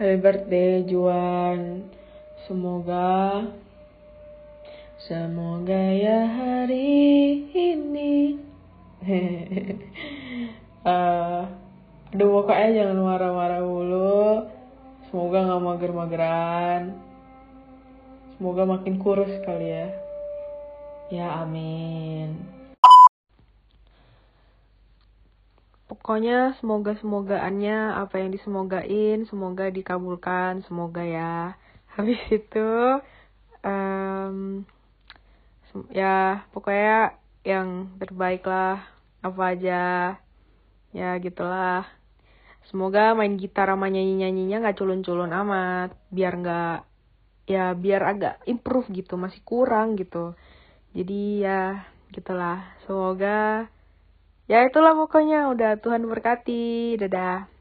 Happy birthday Juan. Semoga Semoga ya hari ini. Uh, Aduh pokoknya jangan marah-marah dulu Semoga gak mager-mageran. Semoga makin kurus kali ya. Ya amin Pokoknya semoga semogaannya apa yang disemogain semoga dikabulkan semoga ya. Habis itu um, ya pokoknya yang terbaik lah apa aja ya gitulah. Semoga main gitar sama nyanyi nyanyinya nggak culun-culun amat biar nggak ya biar agak improve gitu masih kurang gitu. Jadi ya gitulah. Semoga ya itulah pokoknya. Udah Tuhan berkati. Dadah